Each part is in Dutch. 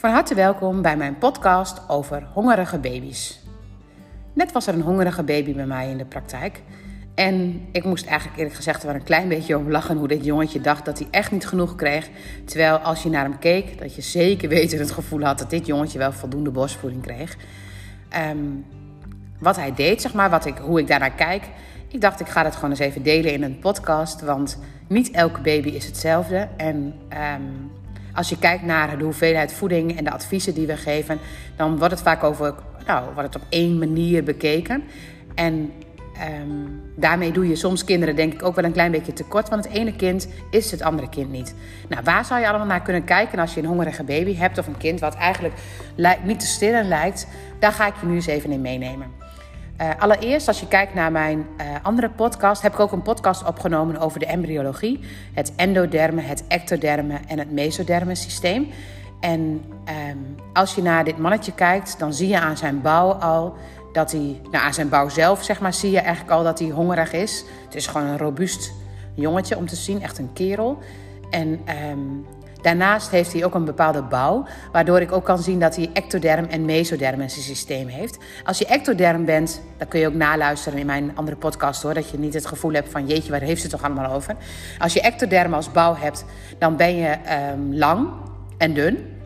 Van harte welkom bij mijn podcast over hongerige baby's. Net was er een hongerige baby bij mij in de praktijk. En ik moest eigenlijk eerlijk gezegd wel een klein beetje om lachen hoe dit jongetje dacht dat hij echt niet genoeg kreeg. Terwijl als je naar hem keek, dat je zeker weten het gevoel had dat dit jongetje wel voldoende borstvoeding kreeg. Ehm, wat hij deed, zeg maar, wat ik, hoe ik daarnaar kijk. Ik dacht, ik ga het gewoon eens even delen in een podcast. Want niet elke baby is hetzelfde. En ehm, als je kijkt naar de hoeveelheid voeding en de adviezen die we geven, dan wordt het vaak over, nou, wordt het op één manier bekeken. En ehm, daarmee doe je soms kinderen denk ik ook wel een klein beetje tekort. Want het ene kind is het andere kind niet. Nou, waar zou je allemaal naar kunnen kijken als je een hongerige baby hebt of een kind wat eigenlijk niet te stillen lijkt? Daar ga ik je nu eens even in meenemen. Uh, allereerst, als je kijkt naar mijn uh, andere podcast, heb ik ook een podcast opgenomen over de embryologie, het endoderme, het ectoderme en het mesoderme systeem. En um, als je naar dit mannetje kijkt, dan zie je aan zijn bouw al dat hij, nou aan zijn bouw zelf zeg maar, zie je eigenlijk al dat hij hongerig is. Het is gewoon een robuust jongetje om te zien, echt een kerel. En um, Daarnaast heeft hij ook een bepaalde bouw, waardoor ik ook kan zien dat hij ectoderm en mesoderm in zijn systeem heeft. Als je ectoderm bent, dan kun je ook naluisteren in mijn andere podcast hoor, dat je niet het gevoel hebt van jeetje, waar heeft ze toch allemaal over. Als je ectoderm als bouw hebt, dan ben je um, lang en dun.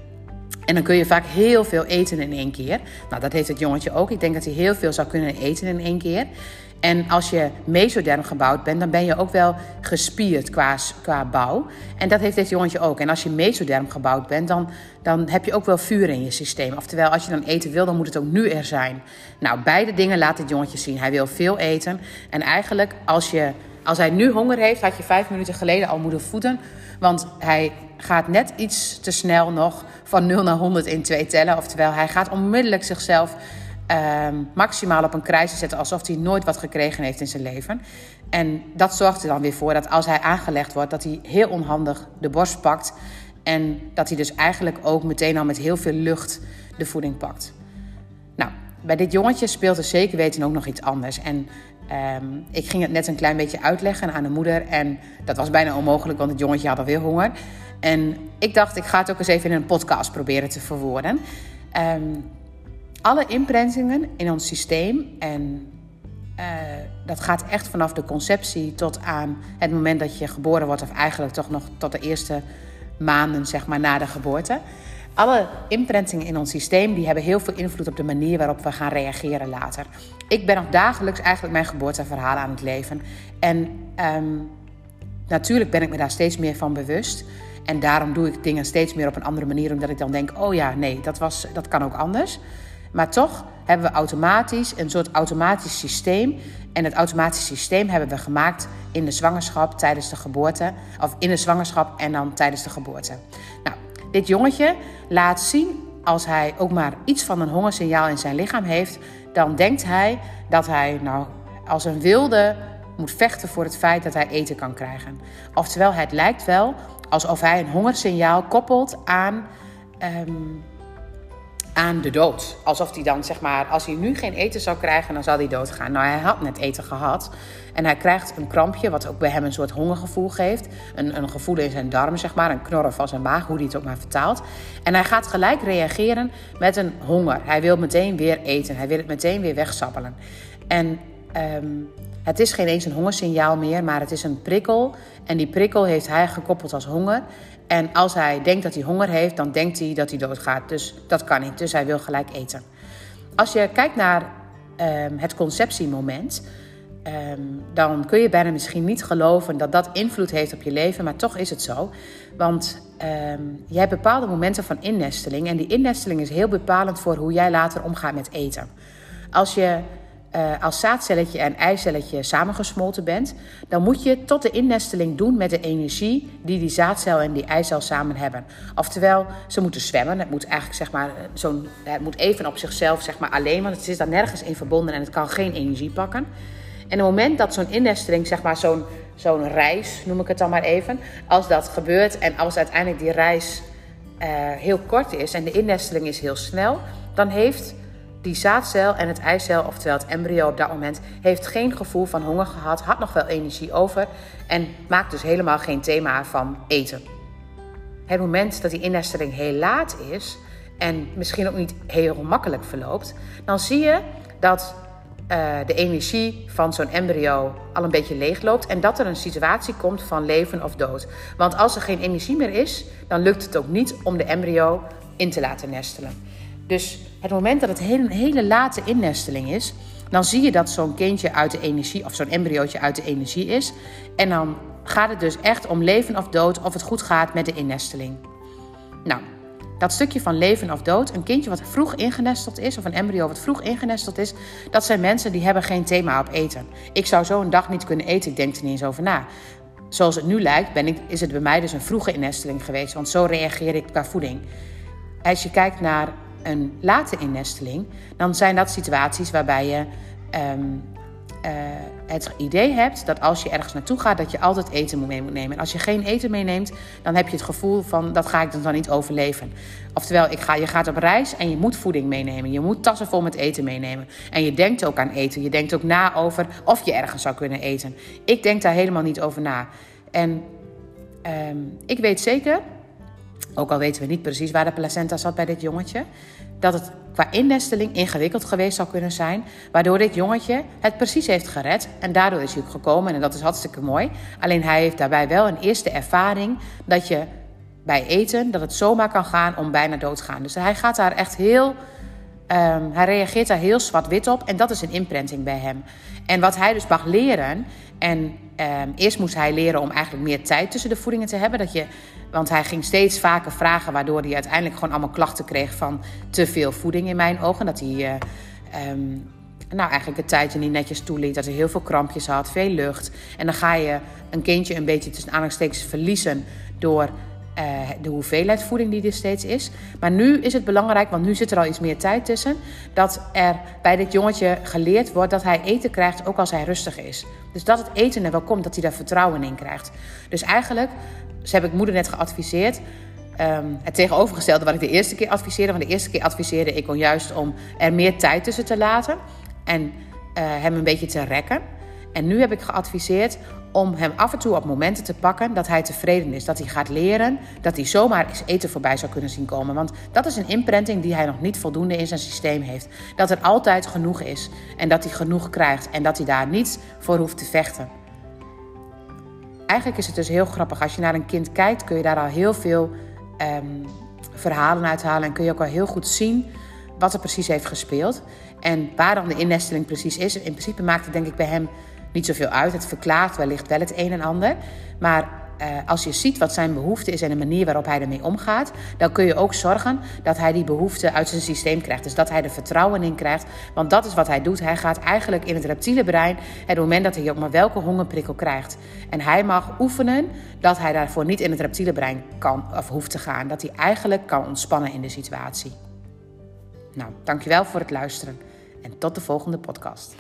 En dan kun je vaak heel veel eten in één keer. Nou, dat heeft het jongetje ook. Ik denk dat hij heel veel zou kunnen eten in één keer. En als je mesoderm gebouwd bent, dan ben je ook wel gespierd qua, qua bouw. En dat heeft dit jongetje ook. En als je mesoderm gebouwd bent, dan, dan heb je ook wel vuur in je systeem. Oftewel, als je dan eten wil, dan moet het ook nu er zijn. Nou, beide dingen laat dit jongetje zien. Hij wil veel eten. En eigenlijk, als, je, als hij nu honger heeft, had je vijf minuten geleden al moeten voeden. Want hij gaat net iets te snel nog van 0 naar 100 in twee tellen. Oftewel, hij gaat onmiddellijk zichzelf uh, maximaal op een kruis zetten alsof hij nooit wat gekregen heeft in zijn leven. En dat zorgt er dan weer voor dat als hij aangelegd wordt, dat hij heel onhandig de borst pakt. En dat hij dus eigenlijk ook meteen al met heel veel lucht de voeding pakt. Nou, bij dit jongetje speelt er zeker weten ook nog iets anders. En um, ik ging het net een klein beetje uitleggen aan de moeder. En dat was bijna onmogelijk, want het jongetje had alweer honger. En ik dacht, ik ga het ook eens even in een podcast proberen te verwoorden. Um, alle imprintingen in ons systeem en uh, dat gaat echt vanaf de conceptie tot aan het moment dat je geboren wordt, of eigenlijk toch nog tot de eerste maanden zeg maar, na de geboorte. Alle imprintingen in ons systeem die hebben heel veel invloed op de manier waarop we gaan reageren later. Ik ben nog dagelijks eigenlijk mijn geboorteverhaal aan het leven. En um, natuurlijk ben ik me daar steeds meer van bewust. En daarom doe ik dingen steeds meer op een andere manier, omdat ik dan denk: oh ja, nee, dat, was, dat kan ook anders. Maar toch hebben we automatisch een soort automatisch systeem. En het automatisch systeem hebben we gemaakt in de zwangerschap, tijdens de geboorte. Of in de zwangerschap en dan tijdens de geboorte. Nou, dit jongetje laat zien als hij ook maar iets van een hongersignaal in zijn lichaam heeft. Dan denkt hij dat hij nou als een wilde moet vechten voor het feit dat hij eten kan krijgen. Oftewel, het lijkt wel alsof hij een hongersignaal koppelt aan. Um, aan de dood. Alsof hij dan, zeg maar, als hij nu geen eten zou krijgen, dan zal hij doodgaan. Nou, hij had net eten gehad. En hij krijgt een krampje, wat ook bij hem een soort hongergevoel geeft. Een, een gevoel in zijn darm, zeg maar. Een knorren van zijn maag, hoe hij het ook maar vertaalt. En hij gaat gelijk reageren met een honger. Hij wil meteen weer eten. Hij wil het meteen weer wegsappelen. En um, het is geen eens een hongersignaal meer, maar het is een prikkel. En die prikkel heeft hij gekoppeld als honger. En als hij denkt dat hij honger heeft, dan denkt hij dat hij doodgaat. Dus dat kan niet. Dus hij wil gelijk eten. Als je kijkt naar um, het conceptiemoment, um, dan kun je bijna misschien niet geloven dat dat invloed heeft op je leven, maar toch is het zo. Want um, je hebt bepaalde momenten van innesteling en die innesteling is heel bepalend voor hoe jij later omgaat met eten. Als je uh, als zaadcelletje en eicelletje samengesmolten bent, dan moet je tot de innesteling doen met de energie die die zaadcel en die eicel samen hebben. Oftewel, ze moeten zwemmen. Het moet eigenlijk zeg maar zo'n, het moet even op zichzelf zeg maar alleen, want het is daar nergens in verbonden en het kan geen energie pakken. En op het moment dat zo'n innesteling, zeg maar zo'n zo'n reis, noem ik het dan maar even, als dat gebeurt en als uiteindelijk die reis uh, heel kort is en de innesteling is heel snel, dan heeft die zaadcel en het eicel, oftewel het embryo op dat moment, heeft geen gevoel van honger gehad, had nog wel energie over en maakt dus helemaal geen thema van eten. Het moment dat die innesteling heel laat is en misschien ook niet heel makkelijk verloopt, dan zie je dat uh, de energie van zo'n embryo al een beetje leegloopt en dat er een situatie komt van leven of dood. Want als er geen energie meer is, dan lukt het ook niet om de embryo in te laten nestelen. Dus het moment dat het een hele late innesteling is, dan zie je dat zo'n kindje uit de energie, of zo'n embryootje uit de energie is. En dan gaat het dus echt om leven of dood, of het goed gaat met de innesteling. Nou, dat stukje van leven of dood, een kindje wat vroeg ingenesteld is, of een embryo wat vroeg ingenesteld is, dat zijn mensen die hebben geen thema op eten. Ik zou zo een dag niet kunnen eten, ik denk er niet eens over na. Zoals het nu lijkt, ben ik, is het bij mij dus een vroege innesteling geweest, want zo reageer ik qua voeding. Als je kijkt naar een late innesteling, dan zijn dat situaties waarbij je ehm, uh, het idee hebt dat als je ergens naartoe gaat, dat je altijd eten mee moet nemen. En als je geen eten meeneemt, dan heb je het gevoel van dat ga ik dan niet overleven. Oftewel, ik ga, je gaat op reis en je moet voeding meenemen. Je moet tassen vol met eten meenemen. En je denkt ook aan eten. Je denkt ook na over of je ergens zou kunnen eten. Ik denk daar helemaal niet over na. En um, ik weet zeker, ook al weten we niet precies waar de placenta zat bij dit jongetje, dat het qua innesteling ingewikkeld geweest zou kunnen zijn, waardoor dit jongetje het precies heeft gered en daardoor is hij ook gekomen en dat is hartstikke mooi. Alleen hij heeft daarbij wel een eerste ervaring dat je bij eten, dat het zomaar kan gaan om bijna dood te gaan. Dus hij gaat daar echt heel, um, hij reageert daar heel zwart-wit op en dat is een imprinting bij hem. En wat hij dus mag leren, en um, eerst moest hij leren om eigenlijk meer tijd tussen de voedingen te hebben, dat je want hij ging steeds vaker vragen, waardoor hij uiteindelijk gewoon allemaal klachten kreeg van te veel voeding in mijn ogen. Dat hij uh, um, nou, eigenlijk het tijdje niet netjes toeliet. Dat hij heel veel krampjes had, veel lucht. En dan ga je een kindje een beetje tussen aanhalingstekens verliezen door uh, de hoeveelheid voeding die er steeds is. Maar nu is het belangrijk, want nu zit er al iets meer tijd tussen, dat er bij dit jongetje geleerd wordt dat hij eten krijgt ook als hij rustig is. Dus dat het eten er wel komt, dat hij daar vertrouwen in krijgt. Dus eigenlijk dus heb ik moeder net geadviseerd. Um, het tegenovergestelde wat ik de eerste keer adviseerde. Want de eerste keer adviseerde ik om juist om er meer tijd tussen te laten. En uh, hem een beetje te rekken. En nu heb ik geadviseerd om hem af en toe op momenten te pakken dat hij tevreden is. Dat hij gaat leren, dat hij zomaar eens eten voorbij zou kunnen zien komen. Want dat is een imprinting die hij nog niet voldoende in zijn systeem heeft. Dat er altijd genoeg is en dat hij genoeg krijgt en dat hij daar niet voor hoeft te vechten eigenlijk is het dus heel grappig. Als je naar een kind kijkt, kun je daar al heel veel um, verhalen uithalen. En kun je ook al heel goed zien wat er precies heeft gespeeld. En waar dan de innesteling precies is. In principe maakt het denk ik bij hem niet zoveel uit. Het verklaart wellicht wel het een en ander. Maar uh, als je ziet wat zijn behoefte is en de manier waarop hij ermee omgaat, dan kun je ook zorgen dat hij die behoefte uit zijn systeem krijgt. Dus dat hij er vertrouwen in krijgt. Want dat is wat hij doet. Hij gaat eigenlijk in het reptiele brein, het moment dat hij ook maar welke hongerprikkel krijgt. En hij mag oefenen dat hij daarvoor niet in het reptiele brein kan of hoeft te gaan. Dat hij eigenlijk kan ontspannen in de situatie. Nou, dankjewel voor het luisteren en tot de volgende podcast.